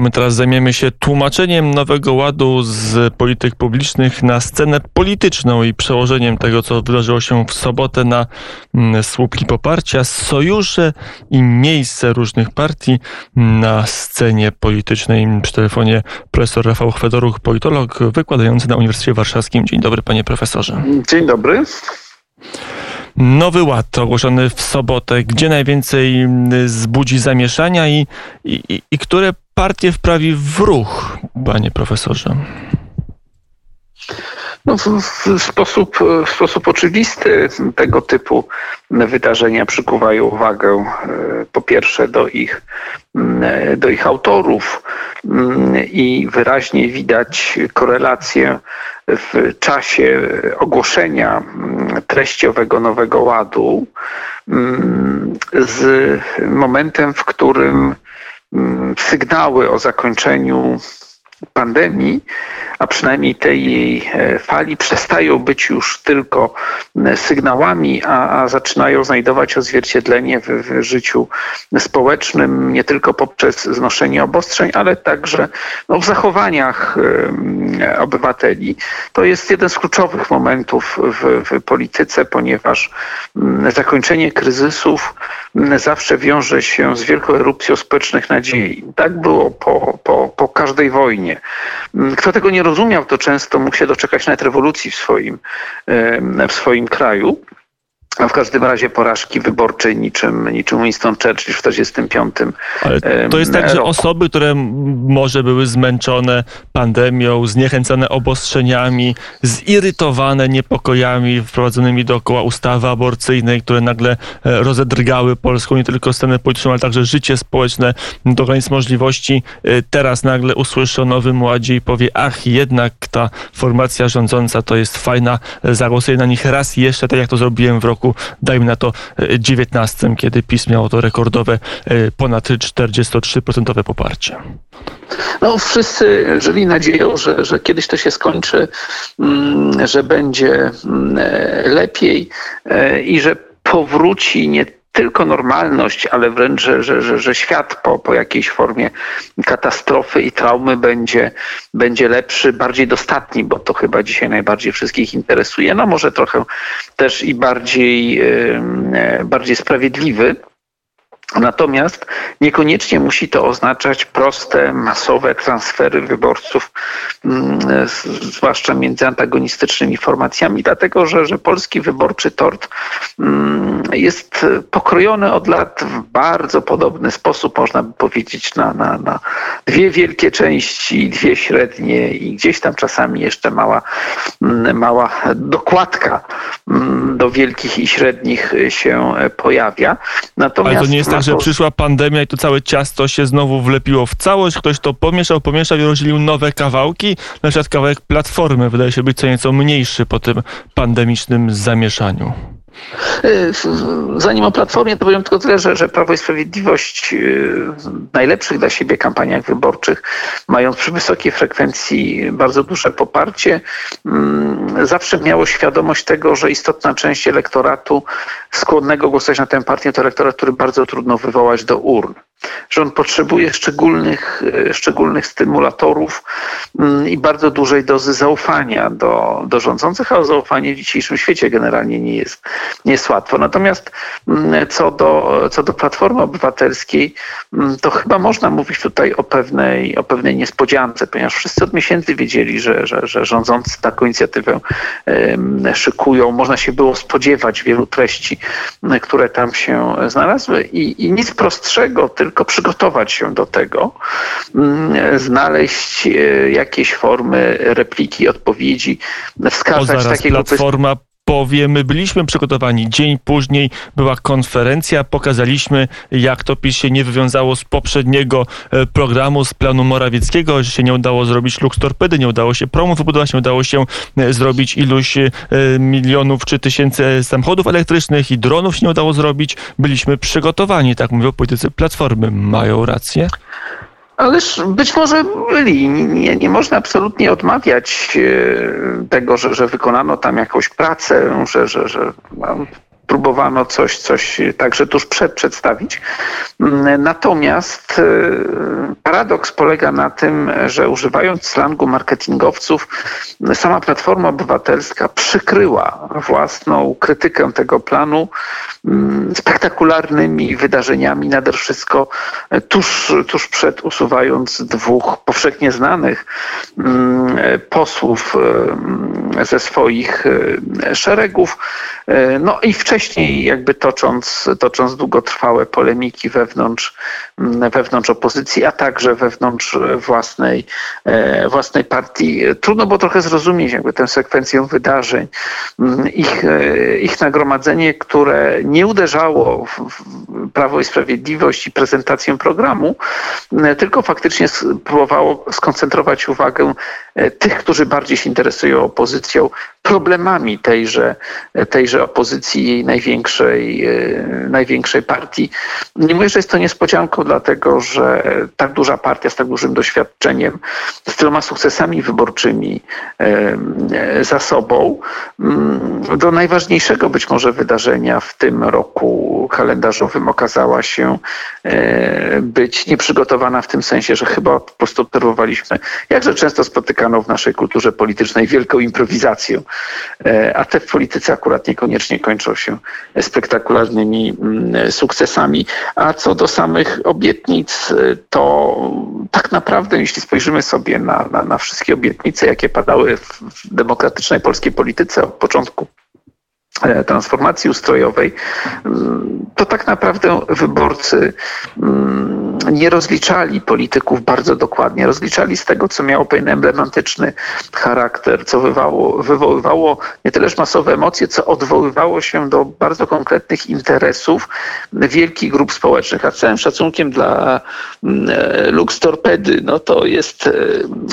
My teraz zajmiemy się tłumaczeniem nowego ładu z polityk publicznych na scenę polityczną i przełożeniem tego, co wydarzyło się w sobotę na mm, słupki poparcia, sojusze i miejsce różnych partii na scenie politycznej. Przy telefonie profesor Rafał Chwedoruch, politolog wykładający na Uniwersytecie Warszawskim. Dzień dobry, panie profesorze. Dzień dobry. Nowy Ład ogłoszony w sobotę, gdzie najwięcej mm, zbudzi zamieszania i, i, i które partię wprawi w ruch, panie profesorze? No, w, w, sposób, w sposób oczywisty tego typu wydarzenia przykuwają uwagę e, po pierwsze do ich, mm, do ich autorów i wyraźnie widać korelację w czasie ogłoszenia treściowego Nowego Ładu z momentem, w którym sygnały o zakończeniu pandemii, a przynajmniej tej jej e, fali, przestają być już tylko sygnałami, a, a zaczynają znajdować odzwierciedlenie w, w, życiu społecznym, nie tylko poprzez znoszenie obostrzeń, ale także no, w zachowaniach obywateli. To jest jeden z kluczowych momentów w, w polityce, ponieważ zakończenie kryzysów zawsze wiąże się z wielką erupcją społecznych nadziei. Tak było po, po, po każdej wojnie. Kto tego nie rozumiał, to często mógł się doczekać nawet rewolucji w swoim, w swoim kraju. A w każdym razie porażki wyborczej niczym, niczym Winston Churchill w 1945. Ale to jest tak, że osoby, które może były zmęczone pandemią, zniechęcone obostrzeniami, zirytowane niepokojami wprowadzonymi dookoła ustawy aborcyjnej, które nagle e, rozedrgały polską nie tylko scenę polityczną, ale także życie społeczne do granic możliwości, e, teraz nagle usłyszy o Nowym Ładzie i powie, ach, jednak ta formacja rządząca to jest fajna, zagłosuję na nich raz jeszcze, tak jak to zrobiłem w roku roku, dajmy na to 19, e, kiedy PiS miało to rekordowe e, ponad 43% poparcie. No, wszyscy żyli nadzieją, że, że kiedyś to się skończy, mm, że będzie mm, e, lepiej i że powróci nie tylko normalność, ale wręcz, że, że, że świat po, po jakiejś formie katastrofy i traumy będzie, będzie lepszy, bardziej dostatni, bo to chyba dzisiaj najbardziej wszystkich interesuje. No może trochę też i bardziej, bardziej sprawiedliwy. Natomiast niekoniecznie musi to oznaczać proste, masowe transfery wyborców, mm, zwłaszcza między antagonistycznymi formacjami, dlatego że, że polski wyborczy tort mm, jest pokrojony od lat w bardzo podobny sposób, można by powiedzieć, na, na, na dwie wielkie części, dwie średnie i gdzieś tam czasami jeszcze mała, mm, mała dokładka do wielkich i średnich się pojawia. Natomiast Tak, że przyszła pandemia i to całe ciasto się znowu wlepiło w całość, ktoś to pomieszał, pomieszał i rozdzielił nowe kawałki. Na przykład kawałek Platformy wydaje się być co nieco mniejszy po tym pandemicznym zamieszaniu. Y, zanim o Platformie, to powiem tylko tyle, że, że Prawo i Sprawiedliwość y, w najlepszych dla siebie kampaniach wyborczych, mając przy wysokiej frekwencji bardzo duże poparcie, mm, zawsze miało świadomość tego, że istotna część elektoratu skłonnego głosować na tę partię to elektorat, który bardzo trudno wywołać do urn że on potrzebuje szczególnych, e, szczególnych stymulatorów mm, i bardzo dużej dozy zaufania do, do rządzących, a zaufanie w dzisiejszym świecie generalnie nie jest, nie jest łatwo. Natomiast mm, co do, co do Platformy Obywatelskiej, mm, to chyba można mówić tutaj o pewnej, o pewnej niespodziance, ponieważ wszyscy od miesięcy wiedzieli, że, że, że rządzący taką inicjatywę szykują. Można się było spodziewać wielu treści, które tam się znalazły i, i nic prostszego, tylko tylko przygotować się do tego, mm, znaleźć e, jakieś formy repliki, odpowiedzi, wskazać o, takie Platforma powie, my byliśmy przygotowani. Dzień później była konferencja, pokazaliśmy, jak to PiS się nie wywiązało z poprzedniego e, programu, z planu Morawieckiego, że się nie udało zrobić Lux Torpedy, nie udało się promu wybudować, nie udało się e, zrobić iluś milionów czy tysięcy samochodów elektrycznych i dronów się nie udało zrobić. Byliśmy przygotowani, tak mówią politycy Platformy. Mają rację? Ależ być może byli. Nie, nie można absolutnie odmawiać e, tego, że, że wykonano tam jakąś pracę, że, że, że próbowano coś, coś także tuż przed przedstawić. Natomiast paradoks polega na tym, że używając slangu marketingowców, sama Platforma Obywatelska przykryła własną krytykę tego planu spektakularnymi wydarzeniami, nade wszystko tuż, tuż przed usuwając dwóch powszechnie znanych posłów ze swoich szeregów. No i wcześniej jakby tocząc, tocząc długotrwałe polemiki wewnątrz, wewnątrz opozycji, a także wewnątrz własnej, własnej partii. Trudno było trochę zrozumieć jakby tę sekwencję wydarzeń. Ich, ich nagromadzenie, które nie uderzało w Prawo i Sprawiedliwość i prezentację programu, tylko faktycznie próbowało skoncentrować uwagę tych, którzy bardziej się interesują opozycją, problemami tejże, tejże opozycji, jej największej, e, największej partii. Nie mówię, że jest to niespodzianką, dlatego że tak duża partia z tak dużym doświadczeniem, z tyloma sukcesami wyborczymi za sobą, mm, do najważniejszego być może wydarzenia w tym roku kalendarzowym okazała się e, być nieprzygotowana w tym sensie, że chyba po prostu obserwowaliśmy, jakże często spotykano w naszej kulturze politycznej wielką improwizację E, a te w polityce akurat niekoniecznie kończą się spektakularnymi mm, sukcesami. A co do samych obietnic, e, to tak naprawdę, jeśli spojrzymy sobie na, na, na wszystkie obietnice, jakie padały w demokratycznej polskiej polityce od początku transformacji ustrojowej, to tak naprawdę wyborcy mm, nie rozliczali polityków bardzo dokładnie. Rozliczali z tego, co miało pewien emblematyczny charakter, co wywoływało nie tyleż masowe emocje, co odwoływało się do bardzo konkretnych interesów wielkich grup społecznych. A całym szacunkiem dla mm, e, Lux Torpedy, no to jest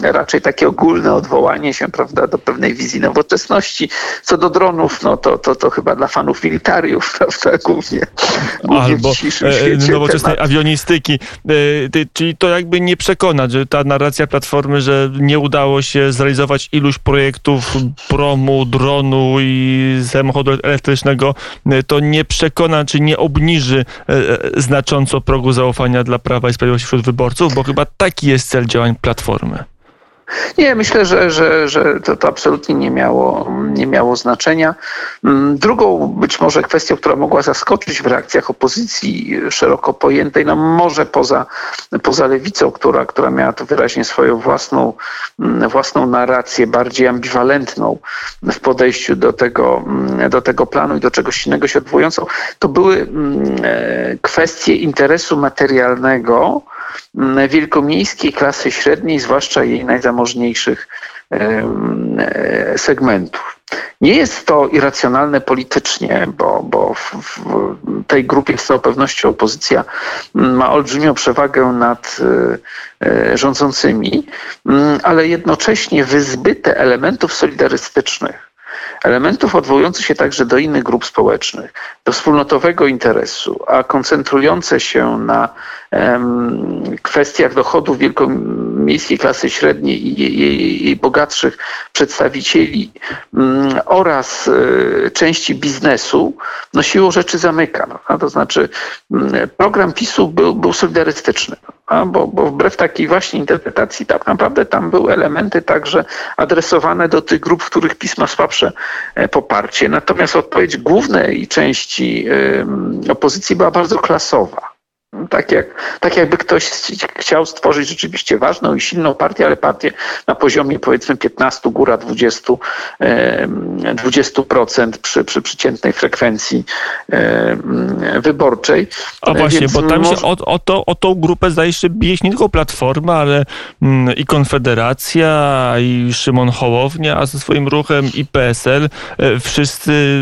e, raczej takie ogólne odwołanie się prawda, do pewnej wizji nowoczesności. Co do dronów, no to, to to, chyba dla fanów militariów, prawda, głównie, głównie Albo e, nowoczesnej temat. awionistyki. E, czyli to jakby nie przekonać, że ta narracja Platformy, że nie udało się zrealizować iluś projektów promu, dronu i samochodu elektrycznego, e, to nie przekona, czy nie obniży znacząco progu zaufania dla Prawa i Sprawiedliwości wśród wyborców, bo chyba taki jest cel działań Platformy. Nie, myślę, że, że, że to, to absolutnie nie miało, nie miało znaczenia. Mm, drugą być może kwestią, która mogła zaskoczyć w reakcjach opozycji szeroko pojętej, no może poza, poza lewicą, która, która miała tu wyraźnie swoją własną, mm, własną narrację, bardziej ambiwalentną w podejściu do tego, mm, do tego planu i do czegoś innego się odwołującą, to były e, kwestie interesu materialnego, wielkomiejskiej klasy średniej, zwłaszcza jej najzamożniejszych e, segmentów. Nie jest to irracjonalne politycznie, bo, bo w, w tej grupie z całą pewnością opozycja ma olbrzymią przewagę nad e, e, rządzącymi, ale jednocześnie wyzbyte elementów solidarystycznych elementów odwołujących się także do innych grup społecznych, do wspólnotowego interesu, a koncentrujące się na em, kwestiach dochodów wielkomiejskiej klasy średniej i jej, bogatszych przedstawicieli mm, oraz y, części biznesu, no siłą rzeczy zamyka. No, to znaczy mm, program PiSu był, był solidarystyczny. A, bo, bo wbrew takiej właśnie interpretacji tak naprawdę tam były elementy także adresowane do tych grup, w których pisma słabsze e, poparcie. Natomiast odpowiedź głównej części opozycji była bardzo klasowa. Tak, jak, tak jakby ktoś chciał stworzyć rzeczywiście ważną i silną partię, ale partię na poziomie powiedzmy 15, góra 20, 20% przy, przy przeciętnej frekwencji wyborczej. A właśnie, Więc bo tam może... się o, o, to, o tą grupę zdaje się bije nie tylko Platforma, ale mm, i Konfederacja, i Szymon Hołownia, a ze swoim ruchem i PSL. E, wszyscy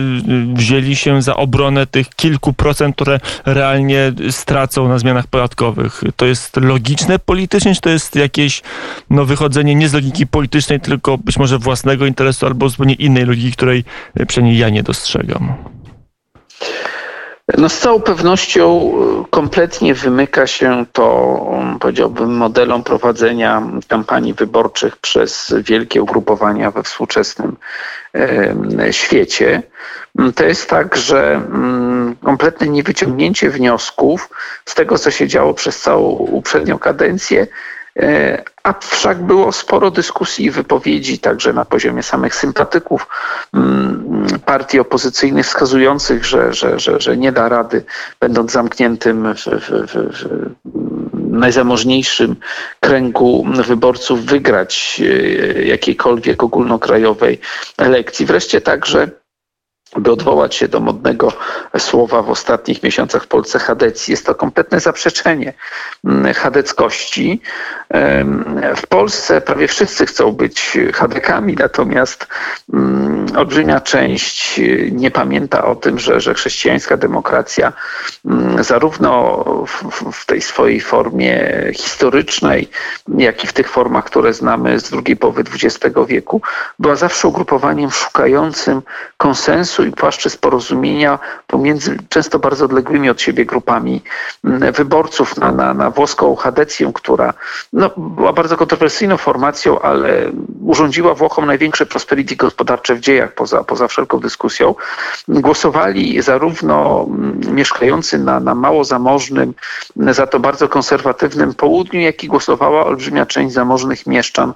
wzięli się za obronę tych kilku procent, które realnie stracą na zmianach podatkowych. To jest logiczne politycznie, czy to jest jakieś no, wychodzenie nie z logiki politycznej, tylko być może własnego interesu albo zupełnie innej logiki, której przynajmniej ja nie dostrzegam? No z całą pewnością e, kompletnie wymyka się to, powiedziałbym, modelom prowadzenia kampanii wyborczych przez wielkie ugrupowania we współczesnym świecie. To jest tak, że mm, kompletne niewyciągnięcie wniosków z tego, co się działo przez całą uprzednią kadencję, E, a wszak było sporo dyskusji i wypowiedzi, także na poziomie samych sympatyków mm, partii opozycyjnych, wskazujących, że, że, że, że nie da rady, będąc zamkniętym w, w, w, najzamożniejszym kręgu wyborców, wygrać e, jakiejkolwiek ogólnokrajowej elekcji. Wreszcie także by odwołać się do modnego słowa w ostatnich miesiącach w Polsce chadecji. Jest to kompletne zaprzeczenie mm, chadeckości. W Polsce prawie wszyscy chcą być chadekami, natomiast mm, olbrzymia część nie pamięta o tym, że, że chrześcijańska demokracja mm, zarówno w, w tej swojej formie historycznej, jak i w tych formach, które znamy z drugiej połowy XX wieku, była zawsze ugrupowaniem szukającym konsensu i płaszczyzn porozumienia pomiędzy często bardzo odległymi od siebie grupami mm, wyborców na, na, na włoską Hadecję, która no, była bardzo kontrowersyjną formacją, ale urządziła Włochom największe prosperity gospodarcze w dziejach poza, poza wszelką dyskusją. Głosowali zarówno mm, mieszkający na, na mało zamożnym, za to bardzo konserwatywnym południu, jak i głosowała olbrzymia część zamożnych mieszczan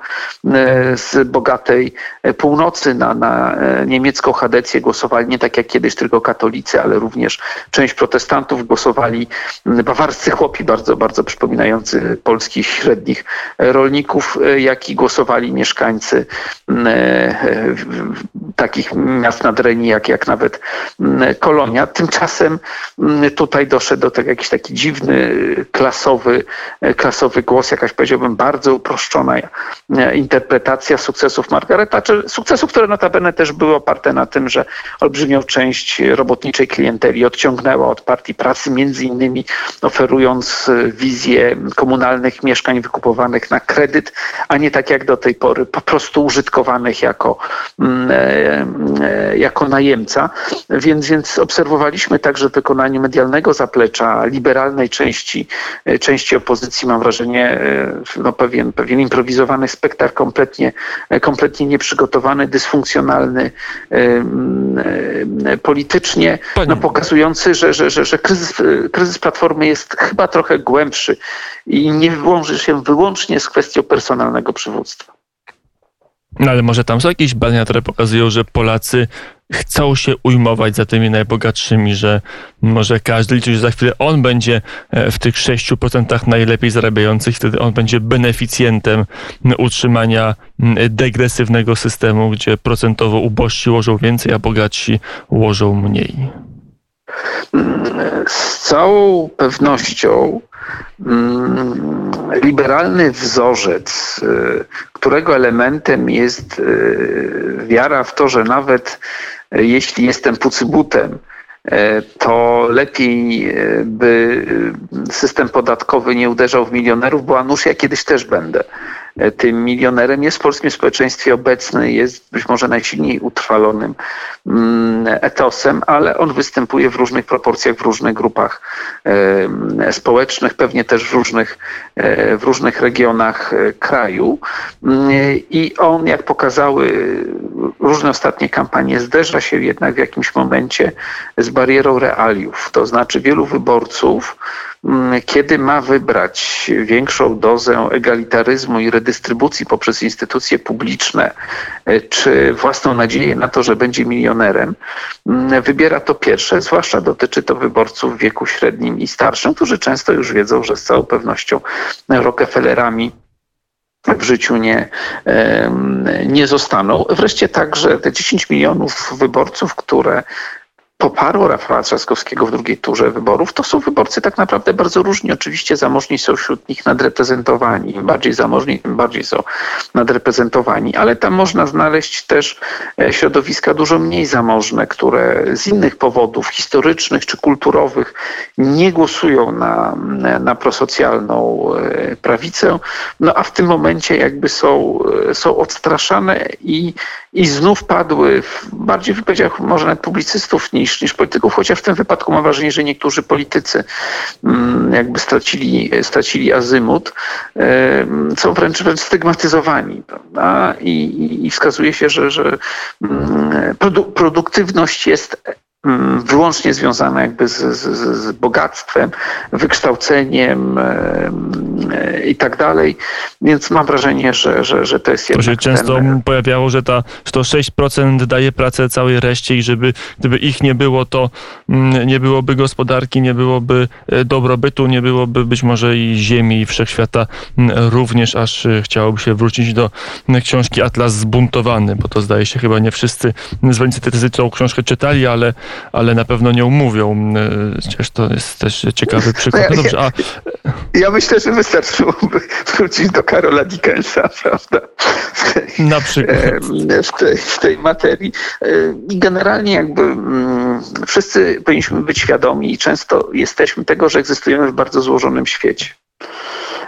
z bogatej e, północy na, na e, niemiecką Hadecję. Głosowali głosowali nie tak jak kiedyś tylko katolicy, ale również część protestantów głosowali bawarscy chłopi, bardzo, bardzo przypominający polskich średnich rolników, jak i głosowali mieszkańcy e, takich miast nad Reni, jak, jak nawet Kolonia. Tymczasem tutaj doszedł do tego jakiś taki dziwny, klasowy, klasowy głos, jakaś powiedziałbym bardzo uproszczona interpretacja sukcesów Margaret Thatcher, sukcesów, które notabene też były oparte na tym, że olbrzymią część robotniczej klienteli odciągnęła od partii pracy, między innymi oferując e, wizję komunalnych mieszkań wykupowanych na kredyt, a nie tak jak do tej pory, po prostu użytkowanych jako, mm, e, e, jako najemca. Więc, więc obserwowaliśmy także w wykonaniu medialnego zaplecza liberalnej części, części opozycji, mam wrażenie, no pewien, pewien improwizowany spektakl, kompletnie, kompletnie nieprzygotowany, dysfunkcjonalny, E, politycznie, no, pokazujący, że, że, że, że kryzys, kryzys Platformy jest chyba trochę głębszy i nie wyłączy się wyłącznie z kwestią personalnego przywództwa. No ale może tam są jakieś badania, które pokazują, że Polacy chcą się ujmować za tymi najbogatszymi, że może każdy liczy, że za chwilę on będzie e, w tych 6% najlepiej zarabiających, wtedy on będzie beneficjentem utrzymania degresywnego systemu, gdzie procentowo ubożsi łożą więcej, a bogatsi łożą mniej. Z całą pewnością mm, liberalny wzorzec, y, którego elementem jest y, wiara w to, że nawet jeśli jestem pucybutem, to lepiej by system podatkowy nie uderzał w milionerów, bo a nuż ja kiedyś też będę. E, tym milionerem jest w polskim społeczeństwie obecny, jest być może najsilniej utrwalonym mm, etosem, ale on występuje w różnych proporcjach, w różnych grupach społecznych, pewnie też w różnych, w różnych regionach kraju. Mm, I on, jak pokazały różne ostatnie kampanie zderza się jednak w jakimś momencie z barierą realiów. To znaczy wielu wyborców, kiedy ma wybrać większą dozę egalitaryzmu i redystrybucji poprzez instytucje publiczne, e, czy własną nadzieję na to, że będzie milionerem, mm, wybiera to pierwsze, zwłaszcza dotyczy to wyborców w wieku średnim i starszym, którzy często już wiedzą, że z całą pewnością Rockefellerami w życiu nie, nie zostaną. Wreszcie także te 10 milionów wyborców, które poparło Rafała Trzaskowskiego w drugiej turze wyborów, to są wyborcy tak naprawdę bardzo różni. Oczywiście zamożni są wśród nich nadreprezentowani. Im bardziej zamożni, tym bardziej są nadreprezentowani, ale tam można znaleźć też e, środowiska dużo mniej zamożne, które z innych powodów historycznych czy kulturowych nie głosują na, na prosocjalną e, prawicę, no a w tym momencie jakby są, e, są odstraszane i, i znów padły, bardziej w wypowiedziach może nawet publicystów niż, niż polityków, chociaż w tym wypadku mam wrażenie, że niektórzy politycy mm, jakby stracili, stracili azymut, są wręcz, wręcz stygmatyzowani. Prawda? I, I wskazuje się, że, że mm, produktywność jest wyłącznie związane jakby z, z, z bogactwem, wykształceniem e, i tak dalej. Więc mam wrażenie, że, że, że to jest To się często ten... pojawiało, że, ta, że to 6% daje pracę całej reszcie i żeby gdyby ich nie było, to mm, nie byłoby gospodarki, nie byłoby e, dobrobytu, nie byłoby być może i ziemi i wszechświata mm, również, aż e, chciałoby się wrócić do książki Atlas Zbuntowany, bo to zdaje się chyba nie wszyscy zwolennicy tą książkę czytali, ale ale na pewno nie umówią. Chociaż to jest też ciekawy przykład. No dobrze, a... Ja myślę, że wystarczyłoby wrócić do Karola Dickensa, prawda? Tej, na przykład. W tej, w tej materii. I generalnie jakby wszyscy powinniśmy być świadomi i często jesteśmy tego, że egzystujemy w bardzo złożonym świecie.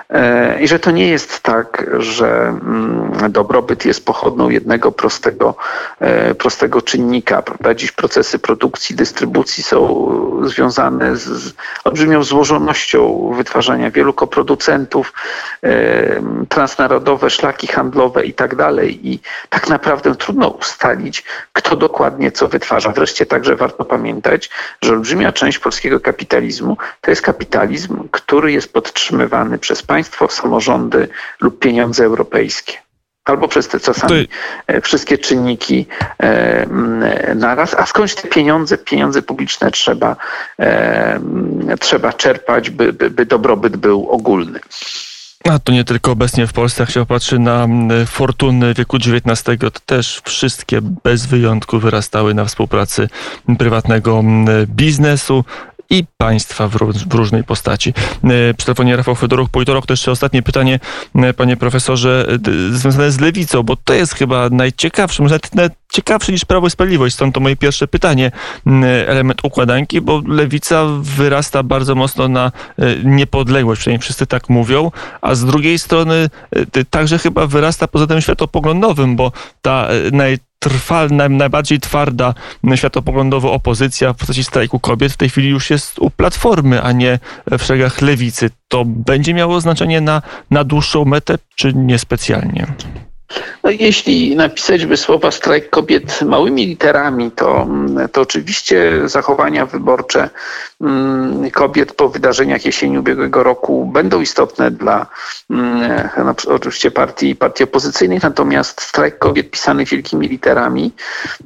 E, I że to nie jest tak, że mm, dobrobyt jest pochodną jednego prostego, e, prostego czynnika. Prawda? Dziś procesy produkcji, dystrybucji są związane z olbrzymią złożonością wytwarzania wielu koproducentów, e, transnarodowe szlaki handlowe i tak dalej. I tak naprawdę trudno ustalić, kto dokładnie co wytwarza. Wreszcie także warto pamiętać, że olbrzymia część polskiego kapitalizmu to jest kapitalizm, który jest podtrzymywany przez państwo państwo, samorządy lub pieniądze europejskie. Albo przez te czasami e, wszystkie czynniki e, naraz. A skądś te pieniądze, pieniądze publiczne trzeba, e, trzeba czerpać, by, by, by dobrobyt był ogólny. A to nie tylko obecnie w Polsce, jak się popatrzy na fortuny wieku XIX, to też wszystkie bez wyjątku wyrastały na współpracy prywatnego biznesu i państwa w, w różnej postaci. E, przy telefonie Rafał Fedoruk, politolog. To jeszcze ostatnie pytanie, e, panie profesorze, związane z lewicą, bo to jest chyba najciekawsze, może nawet ciekawsze niż Prawo i Sprawiedliwość. Stąd to moje pierwsze pytanie, element układanki, bo lewica wyrasta bardzo mocno na e, niepodległość, przynajmniej wszyscy tak mówią, a z drugiej strony także chyba wyrasta poza tym światopoglądowym, bo ta naj trwa, najbardziej twarda światopoglądowo opozycja w postaci strajku kobiet w tej chwili już jest u Platformy, a nie w szeregach lewicy. To będzie miało znaczenie na, na dłuższą metę, czy niespecjalnie? No, jeśli napisać by słowa strajk kobiet małymi literami, to, to oczywiście zachowania wyborcze mm, kobiet po wydarzeniach jesieni ubiegłego roku będą istotne dla mm, no, oczywiście partii, partii opozycyjnych, natomiast strajk kobiet pisany wielkimi literami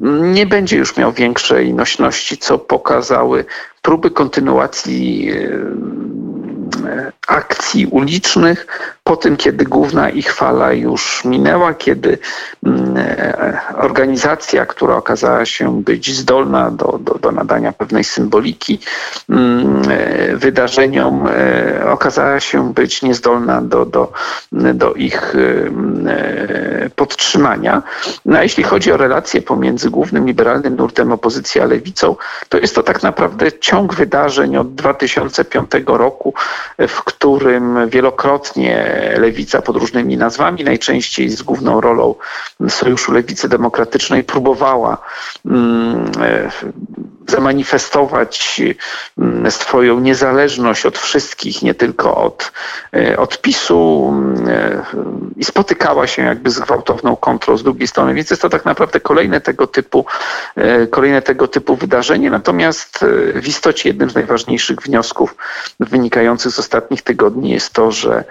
mm, nie będzie już miał większej nośności, co pokazały próby kontynuacji akcji ulicznych po tym, kiedy główna ich fala już minęła, kiedy mm, e, organizacja, która okazała się być zdolna do, do, do nadania pewnej symboliki mm, e, wydarzeniom, e, okazała się być niezdolna do, do, do ich mm, podtrzymania. No a jeśli chodzi o relacje pomiędzy głównym liberalnym nurtem opozycji a lewicą, to jest to tak naprawdę ciąg wydarzeń od 2005 roku, w którym wielokrotnie lewica pod różnymi nazwami, najczęściej z główną rolą Sojuszu Lewicy Demokratycznej, próbowała mm, e, zamanifestować mm, swoją niezależność od wszystkich, nie tylko od, e, od PiSu mm, e, i spotykała się jakby z gwałtowną kontrolą z drugiej strony, więc jest to tak naprawdę kolejne tego typu, kolejne tego typu wydarzenie. Natomiast w istocie jednym z najważniejszych wniosków wynikających z ostatnich tygodni jest to, że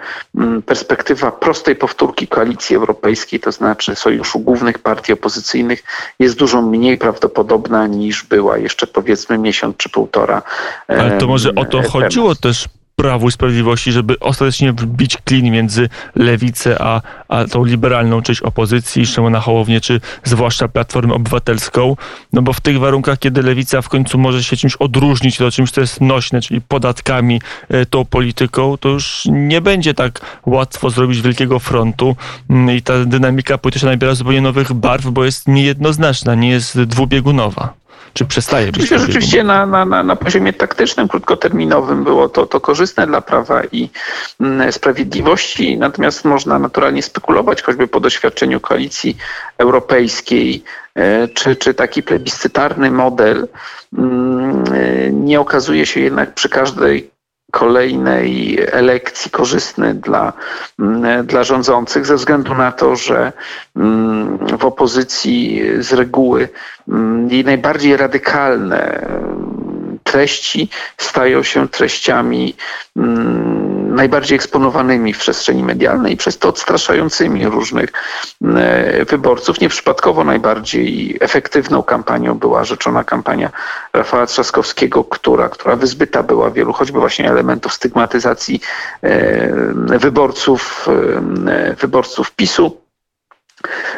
perspektywa prostej powtórki koalicji europejskiej, to znaczy sojuszu głównych partii opozycyjnych, jest dużo mniej prawdopodobna niż była jeszcze powiedzmy miesiąc czy półtora. Ale to może o to chodziło też Prawu i Sprawiedliwości, żeby ostatecznie wbić klin między lewicę a, a tą liberalną część opozycji, Szymona Hołownię, czy zwłaszcza Platformę Obywatelską, no bo w tych warunkach, kiedy lewica w końcu może się czymś odróżnić, to czymś, co jest nośne, czyli podatkami, e, tą polityką, to już nie będzie tak łatwo zrobić wielkiego frontu mm, i ta dynamika polityczna nabiera zupełnie nowych barw, bo jest niejednoznaczna, nie jest dwubiegunowa. Czy przestaje być? Myślę, rzeczywiście na, na, na, na poziomie taktycznym, krótkoterminowym było to, to korzystne dla prawa i mm, sprawiedliwości, natomiast można naturalnie spekulować, choćby po doświadczeniu koalicji europejskiej, e, czy, czy taki plebiscytarny model mm, e, nie okazuje się jednak przy każdej kolejnej elekcji korzystny dla, mm, dla rządzących, ze względu na to, że mm, w opozycji z reguły mm, jej najbardziej radykalne treści stają się treściami najbardziej eksponowanymi w przestrzeni medialnej przez to odstraszającymi różnych e, wyborców. Nieprzypadkowo najbardziej efektywną kampanią była rzeczona kampania Rafała Trzaskowskiego, która, która wyzbyta była wielu choćby właśnie elementów stygmatyzacji e, wyborców, e, wyborców PiSu.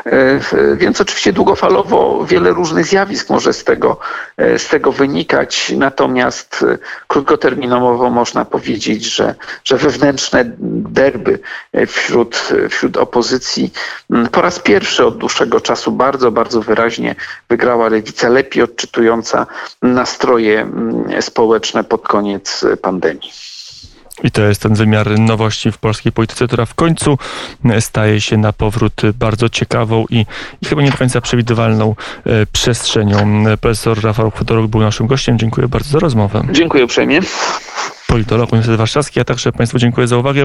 E, więc oczywiście długofalowo wiele różnych zjawisk może z tego, e, z tego wynikać, natomiast e, krótkoterminowo można powiedzieć, że, że wewnętrzne derby wśród, wśród opozycji po raz pierwszy od dłuższego czasu bardzo, bardzo wyraźnie wygrała lewica, lepiej odczytująca nastroje społeczne pod koniec pandemii. I to jest ten wymiar nowości w polskiej polityce, która w końcu staje się na powrót bardzo ciekawą i, i chyba nie do końca przewidywalną e, przestrzenią. Profesor Rafał Chodoruk był naszym gościem. Dziękuję bardzo za rozmowę. Dziękuję uprzejmie. Politolog Uniwersytet Warszawski, a także Państwu dziękuję za uwagę.